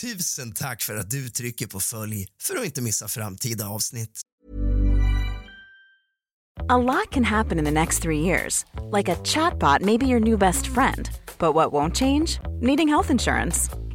Tusen tack för att du trycker på följ för att inte missa framtida avsnitt. A lot can happen in the next three years. Like a chatbot may be your new best friend. But what won't change? Needing health insurance.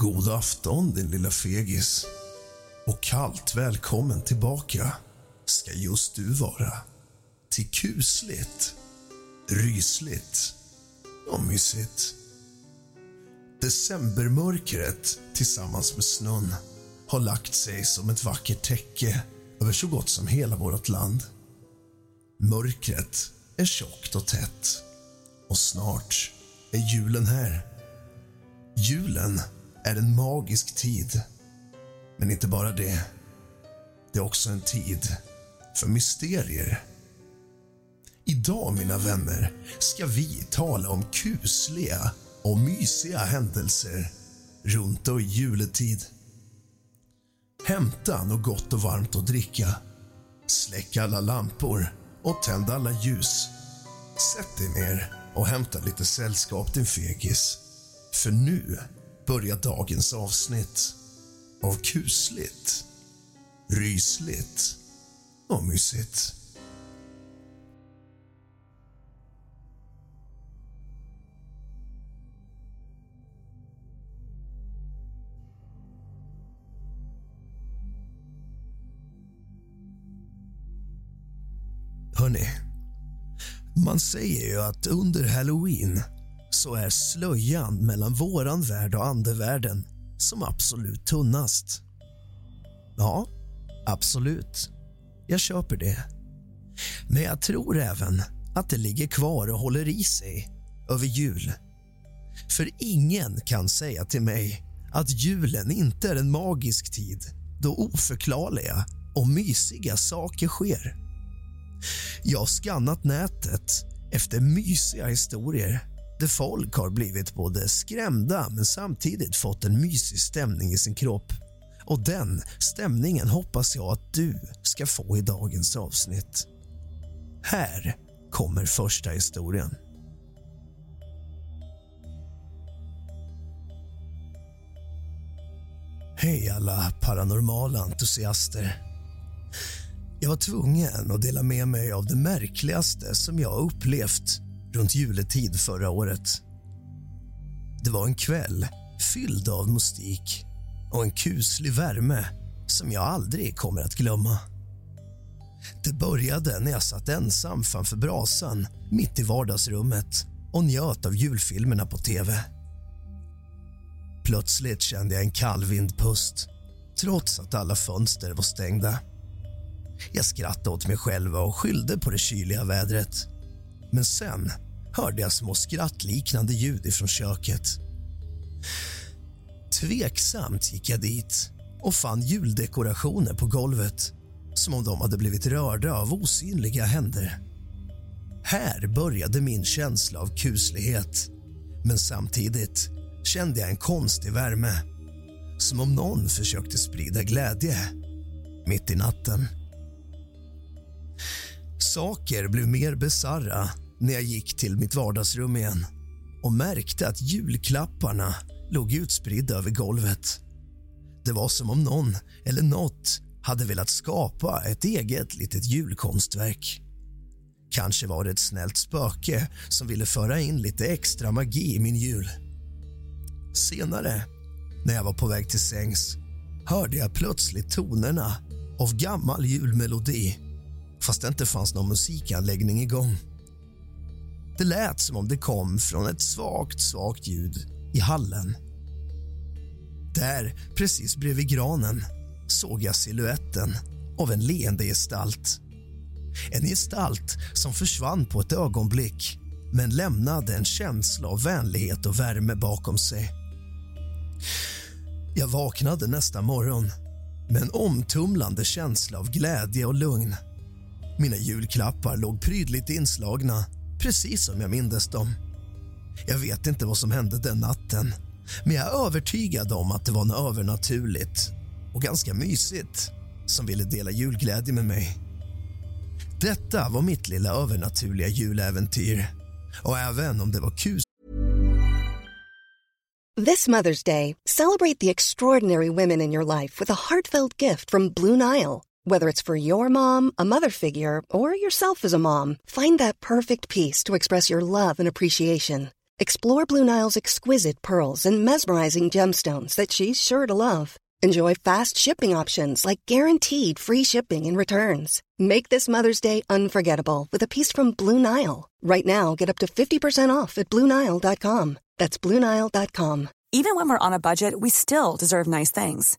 God afton, din lilla fegis. Och kallt välkommen tillbaka ska just du vara till kusligt, rysligt och mysigt. Decembermörkret tillsammans med snön har lagt sig som ett vackert täcke över så gott som hela vårt land. Mörkret är tjockt och tätt och snart är julen här. Julen är en magisk tid. Men inte bara det. Det är också en tid för mysterier. Idag, mina vänner, ska vi tala om kusliga och mysiga händelser runt och i juletid. Hämta något gott och varmt att dricka. Släck alla lampor och tänd alla ljus. Sätt dig ner och hämta lite sällskap, din fegis. För nu börjar dagens avsnitt av kusligt, rysligt och mysigt. Hörni, man säger ju att under halloween så är slöjan mellan våran värld och andevärlden som absolut tunnast. Ja, absolut. Jag köper det. Men jag tror även att det ligger kvar och håller i sig över jul. För ingen kan säga till mig att julen inte är en magisk tid då oförklarliga och mysiga saker sker. Jag har skannat nätet efter mysiga historier där folk har blivit både skrämda men samtidigt fått en mysig stämning i sin kropp. Och Den stämningen hoppas jag att du ska få i dagens avsnitt. Här kommer första historien. Hej alla paranormala entusiaster. Jag var tvungen att dela med mig av det märkligaste som jag upplevt runt juletid förra året. Det var en kväll fylld av mystik och en kuslig värme som jag aldrig kommer att glömma. Det började när jag satt ensam framför brasan mitt i vardagsrummet och njöt av julfilmerna på tv. Plötsligt kände jag en kall vindpust trots att alla fönster var stängda. Jag skrattade åt mig själv och skyllde på det kyliga vädret. Men sen hörde jag små skrattliknande ljud ifrån köket. Tveksamt gick jag dit och fann juldekorationer på golvet som om de hade blivit rörda av osynliga händer. Här började min känsla av kuslighet men samtidigt kände jag en konstig värme som om någon försökte sprida glädje mitt i natten. Saker blev mer bizarra när jag gick till mitt vardagsrum igen och märkte att julklapparna låg utspridda över golvet. Det var som om någon eller något hade velat skapa ett eget litet julkonstverk. Kanske var det ett snällt spöke som ville föra in lite extra magi i min jul. Senare, när jag var på väg till sängs hörde jag plötsligt tonerna av gammal julmelodi fast det inte fanns någon musikanläggning igång. Det lät som om det kom från ett svagt, svagt ljud i hallen. Där, precis bredvid granen, såg jag siluetten av en leende gestalt. En gestalt som försvann på ett ögonblick men lämnade en känsla av vänlighet och värme bakom sig. Jag vaknade nästa morgon med en omtumlande känsla av glädje och lugn. Mina julklappar låg prydligt inslagna, precis som jag mindes dem. Jag vet inte vad som hände den natten men jag är övertygad om att det var något övernaturligt och ganska mysigt som ville dela julglädje med mig. Detta var mitt lilla övernaturliga juläventyr och även om det var kus This Mother's Day, celebrate the extraordinary women in your life with a heartfelt gift from Blue Nile. Whether it's for your mom, a mother figure, or yourself as a mom, find that perfect piece to express your love and appreciation. Explore Blue Nile's exquisite pearls and mesmerizing gemstones that she's sure to love. Enjoy fast shipping options like guaranteed free shipping and returns. Make this Mother's Day unforgettable with a piece from Blue Nile. Right now, get up to 50% off at BlueNile.com. That's BlueNile.com. Even when we're on a budget, we still deserve nice things.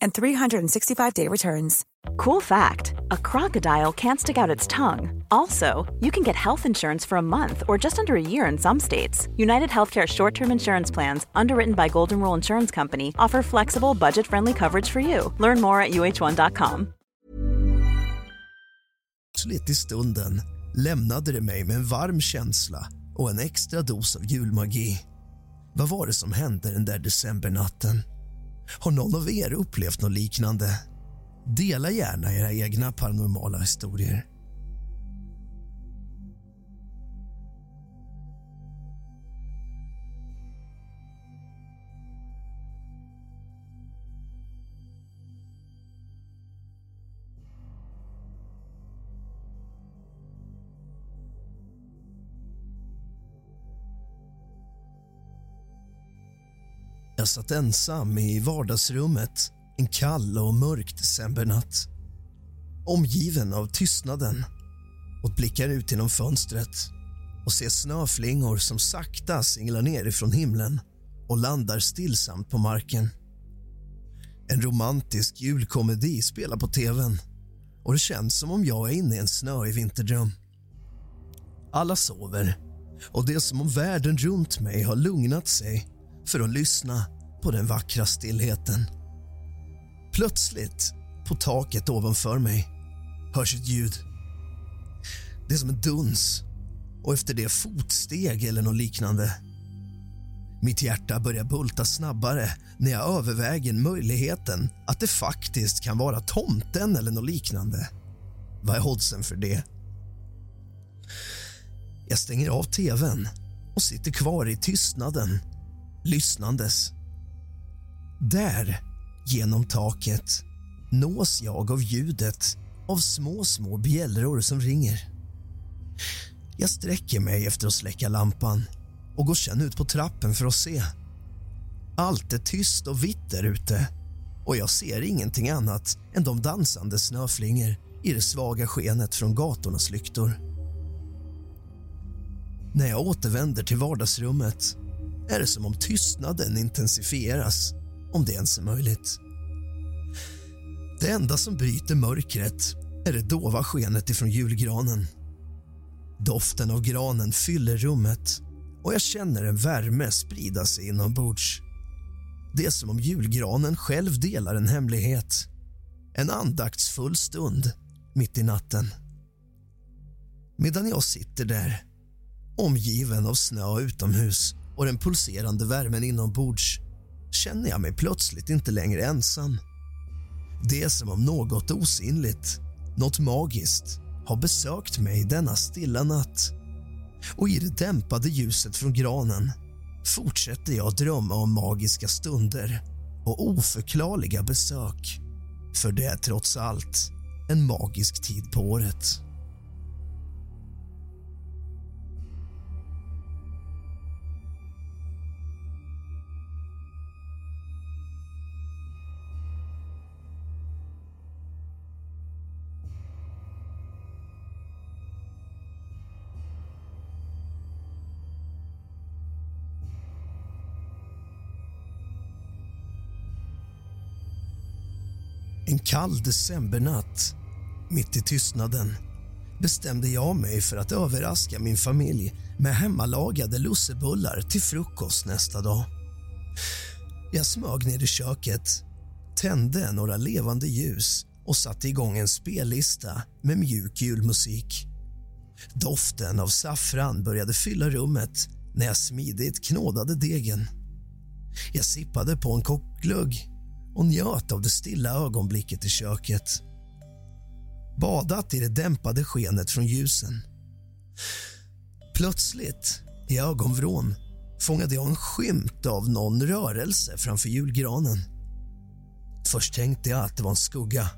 and 365-day returns. Cool fact a crocodile can't stick out its tongue. Also, you can get health insurance for a month or just under a year in some states. United Healthcare short term insurance plans, underwritten by Golden Rule Insurance Company, offer flexible, budget friendly coverage for you. Learn more at uh1.com. Plötsligt i stunden lämnade det mig med en varm känsla och en extra dos av julmagi. Vad var det som hände den där decembernatten? Har någon av er upplevt något liknande? Dela gärna era egna paranormala historier. Satt ensam i vardagsrummet en kall och mörk decembernatt. Omgiven av tystnaden och blickar ut genom fönstret och ser snöflingor som sakta singlar ner ifrån himlen och landar stillsamt på marken. En romantisk julkomedi spelar på tvn och det känns som om jag är inne i en snöig vinterdröm. Alla sover och det är som om världen runt mig har lugnat sig för att lyssna på den vackra stillheten. Plötsligt, på taket ovanför mig, hörs ett ljud. Det är som en duns och efter det fotsteg eller något liknande. Mitt hjärta börjar bulta snabbare när jag överväger möjligheten att det faktiskt kan vara tomten eller något liknande. Vad är oddsen för det? Jag stänger av tvn och sitter kvar i tystnaden, lyssnandes. Där, genom taket, nås jag av ljudet av små, små bjällror som ringer. Jag sträcker mig efter att släcka lampan och går sen ut på trappen för att se. Allt är tyst och vitt där ute och jag ser ingenting annat än de dansande snöflingor i det svaga skenet från gatornas lyktor. När jag återvänder till vardagsrummet är det som om tystnaden intensifieras, om det ens är möjligt. Det enda som bryter mörkret är det dova skenet ifrån julgranen. Doften av granen fyller rummet och jag känner en värme sprida sig inombords. Det är som om julgranen själv delar en hemlighet. En andaktsfull stund mitt i natten. Medan jag sitter där, omgiven av snö utomhus och den pulserande värmen inombords känner jag mig plötsligt inte längre ensam. Det är som om något osynligt, något magiskt har besökt mig denna stilla natt. Och i det dämpade ljuset från granen fortsätter jag drömma om magiska stunder och oförklarliga besök. För det är trots allt en magisk tid på året. En kall decembernatt, mitt i tystnaden bestämde jag mig för att överraska min familj med hemmalagade lussebullar till frukost nästa dag. Jag smög ner i köket, tände några levande ljus och satte igång en spellista med mjuk julmusik. Doften av saffran började fylla rummet när jag smidigt knådade degen. Jag sippade på en kock glögg och njöt av det stilla ögonblicket i köket. Badat i det dämpade skenet från ljusen. Plötsligt, i ögonvrån, fångade jag en skymt av någon rörelse framför julgranen. Först tänkte jag att det var en skugga,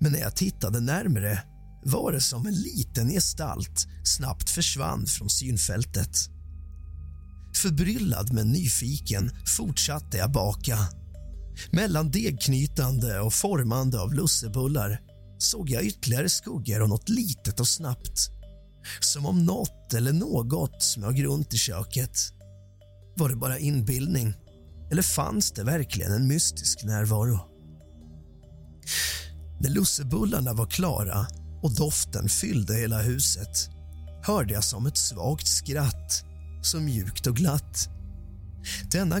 men när jag tittade närmre var det som en liten gestalt snabbt försvann från synfältet. Förbryllad men nyfiken fortsatte jag baka mellan degknytande och formande av lussebullar såg jag ytterligare skuggor och något litet och snabbt. Som om något eller något smög runt i köket. Var det bara inbildning eller fanns det verkligen en mystisk närvaro? När lussebullarna var klara och doften fyllde hela huset hörde jag som ett svagt skratt, så mjukt och glatt. Denna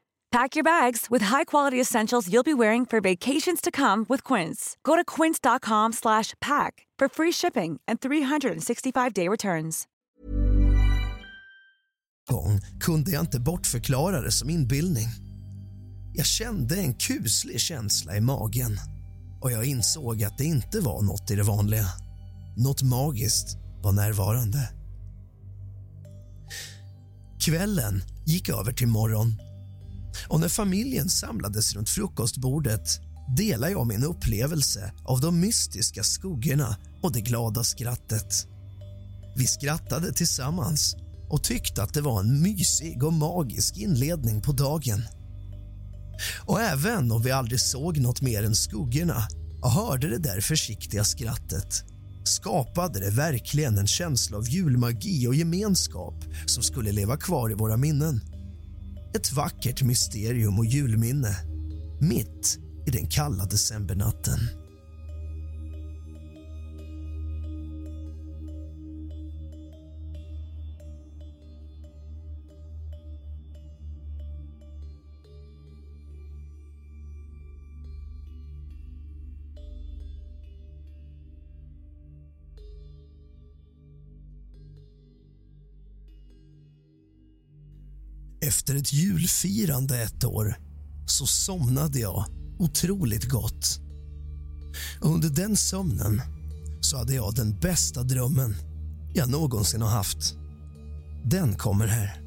Pack your bags with high-quality essentials you'll be wearing for vacations to come with Quince. Go to quince.com/pack for free shipping and 365-day returns. gång kunde jag inte bortförklara det som inbildning. Jag kände en kuslig känsla i magen och jag insåg att det inte var något i det vanliga. Något magiskt var närvarande. Kvällen gick över till morgon och när familjen samlades runt frukostbordet delade jag min upplevelse av de mystiska skuggorna och det glada skrattet. Vi skrattade tillsammans och tyckte att det var en mysig och magisk inledning på dagen. Och även om vi aldrig såg något mer än skuggorna och hörde det där försiktiga skrattet skapade det verkligen en känsla av julmagi och gemenskap som skulle leva kvar i våra minnen. Ett vackert mysterium och julminne mitt i den kalla decembernatten. Efter ett julfirande ett år så somnade jag otroligt gott. Under den sömnen så hade jag den bästa drömmen jag någonsin har haft. Den kommer här.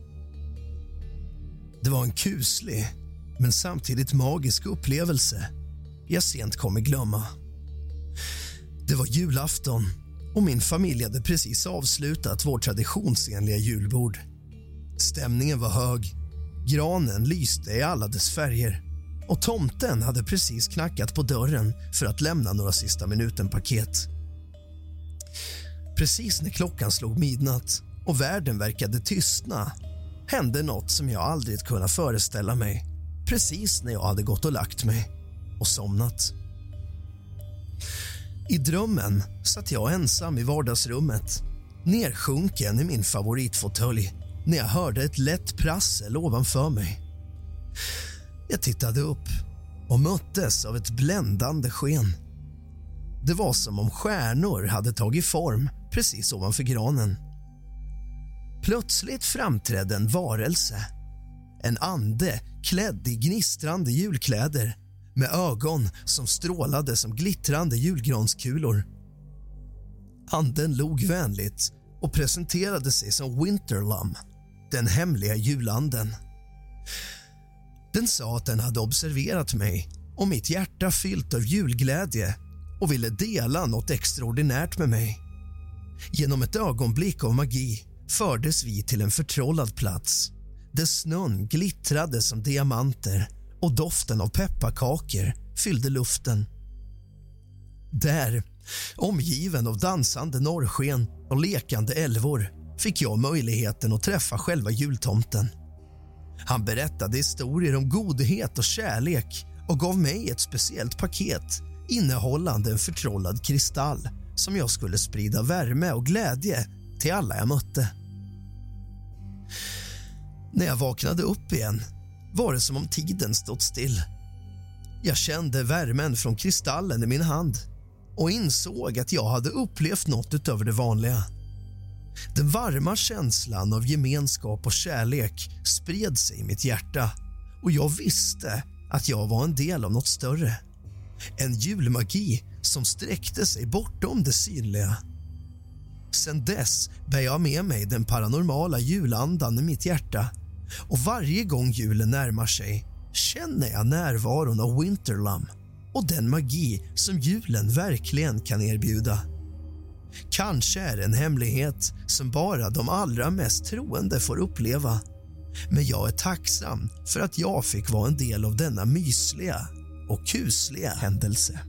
Det var en kuslig, men samtidigt magisk upplevelse jag sent kommer glömma. Det var julafton och min familj hade precis avslutat vårt traditionsenliga julbord. Stämningen var hög, granen lyste i alla dess färger och tomten hade precis knackat på dörren för att lämna några sista minuten-paket. Precis när klockan slog midnatt och världen verkade tystna hände något som jag aldrig kunnat föreställa mig precis när jag hade gått och lagt mig och somnat. I drömmen satt jag ensam i vardagsrummet nersjunken i min favoritfåtölj när jag hörde ett lätt prassel ovanför mig. Jag tittade upp och möttes av ett bländande sken. Det var som om stjärnor hade tagit form precis ovanför granen. Plötsligt framträdde en varelse. En ande klädd i gnistrande julkläder med ögon som strålade som glittrande julgranskulor. Anden log vänligt och presenterade sig som Winterlum, den hemliga julanden. Den sa att den hade observerat mig och mitt hjärta fyllt av julglädje och ville dela något extraordinärt med mig. Genom ett ögonblick av magi fördes vi till en förtrollad plats där snön glittrade som diamanter och doften av pepparkakor fyllde luften. Där, omgiven av dansande norrsken och lekande älvor fick jag möjligheten att träffa själva jultomten. Han berättade historier om godhet och kärlek och gav mig ett speciellt paket innehållande en förtrollad kristall som jag skulle sprida värme och glädje till alla jag mötte. När jag vaknade upp igen var det som om tiden stått still. Jag kände värmen från kristallen i min hand och insåg att jag hade upplevt något utöver det vanliga. Den varma känslan av gemenskap och kärlek spred sig i mitt hjärta och jag visste att jag var en del av något större. En julmagi som sträckte sig bortom det synliga. Sen dess bär jag med mig den paranormala julandan i mitt hjärta och varje gång julen närmar sig känner jag närvaron av Winterlum och den magi som julen verkligen kan erbjuda. Kanske är det en hemlighet som bara de allra mest troende får uppleva. Men jag är tacksam för att jag fick vara en del av denna mysliga och kusliga händelse.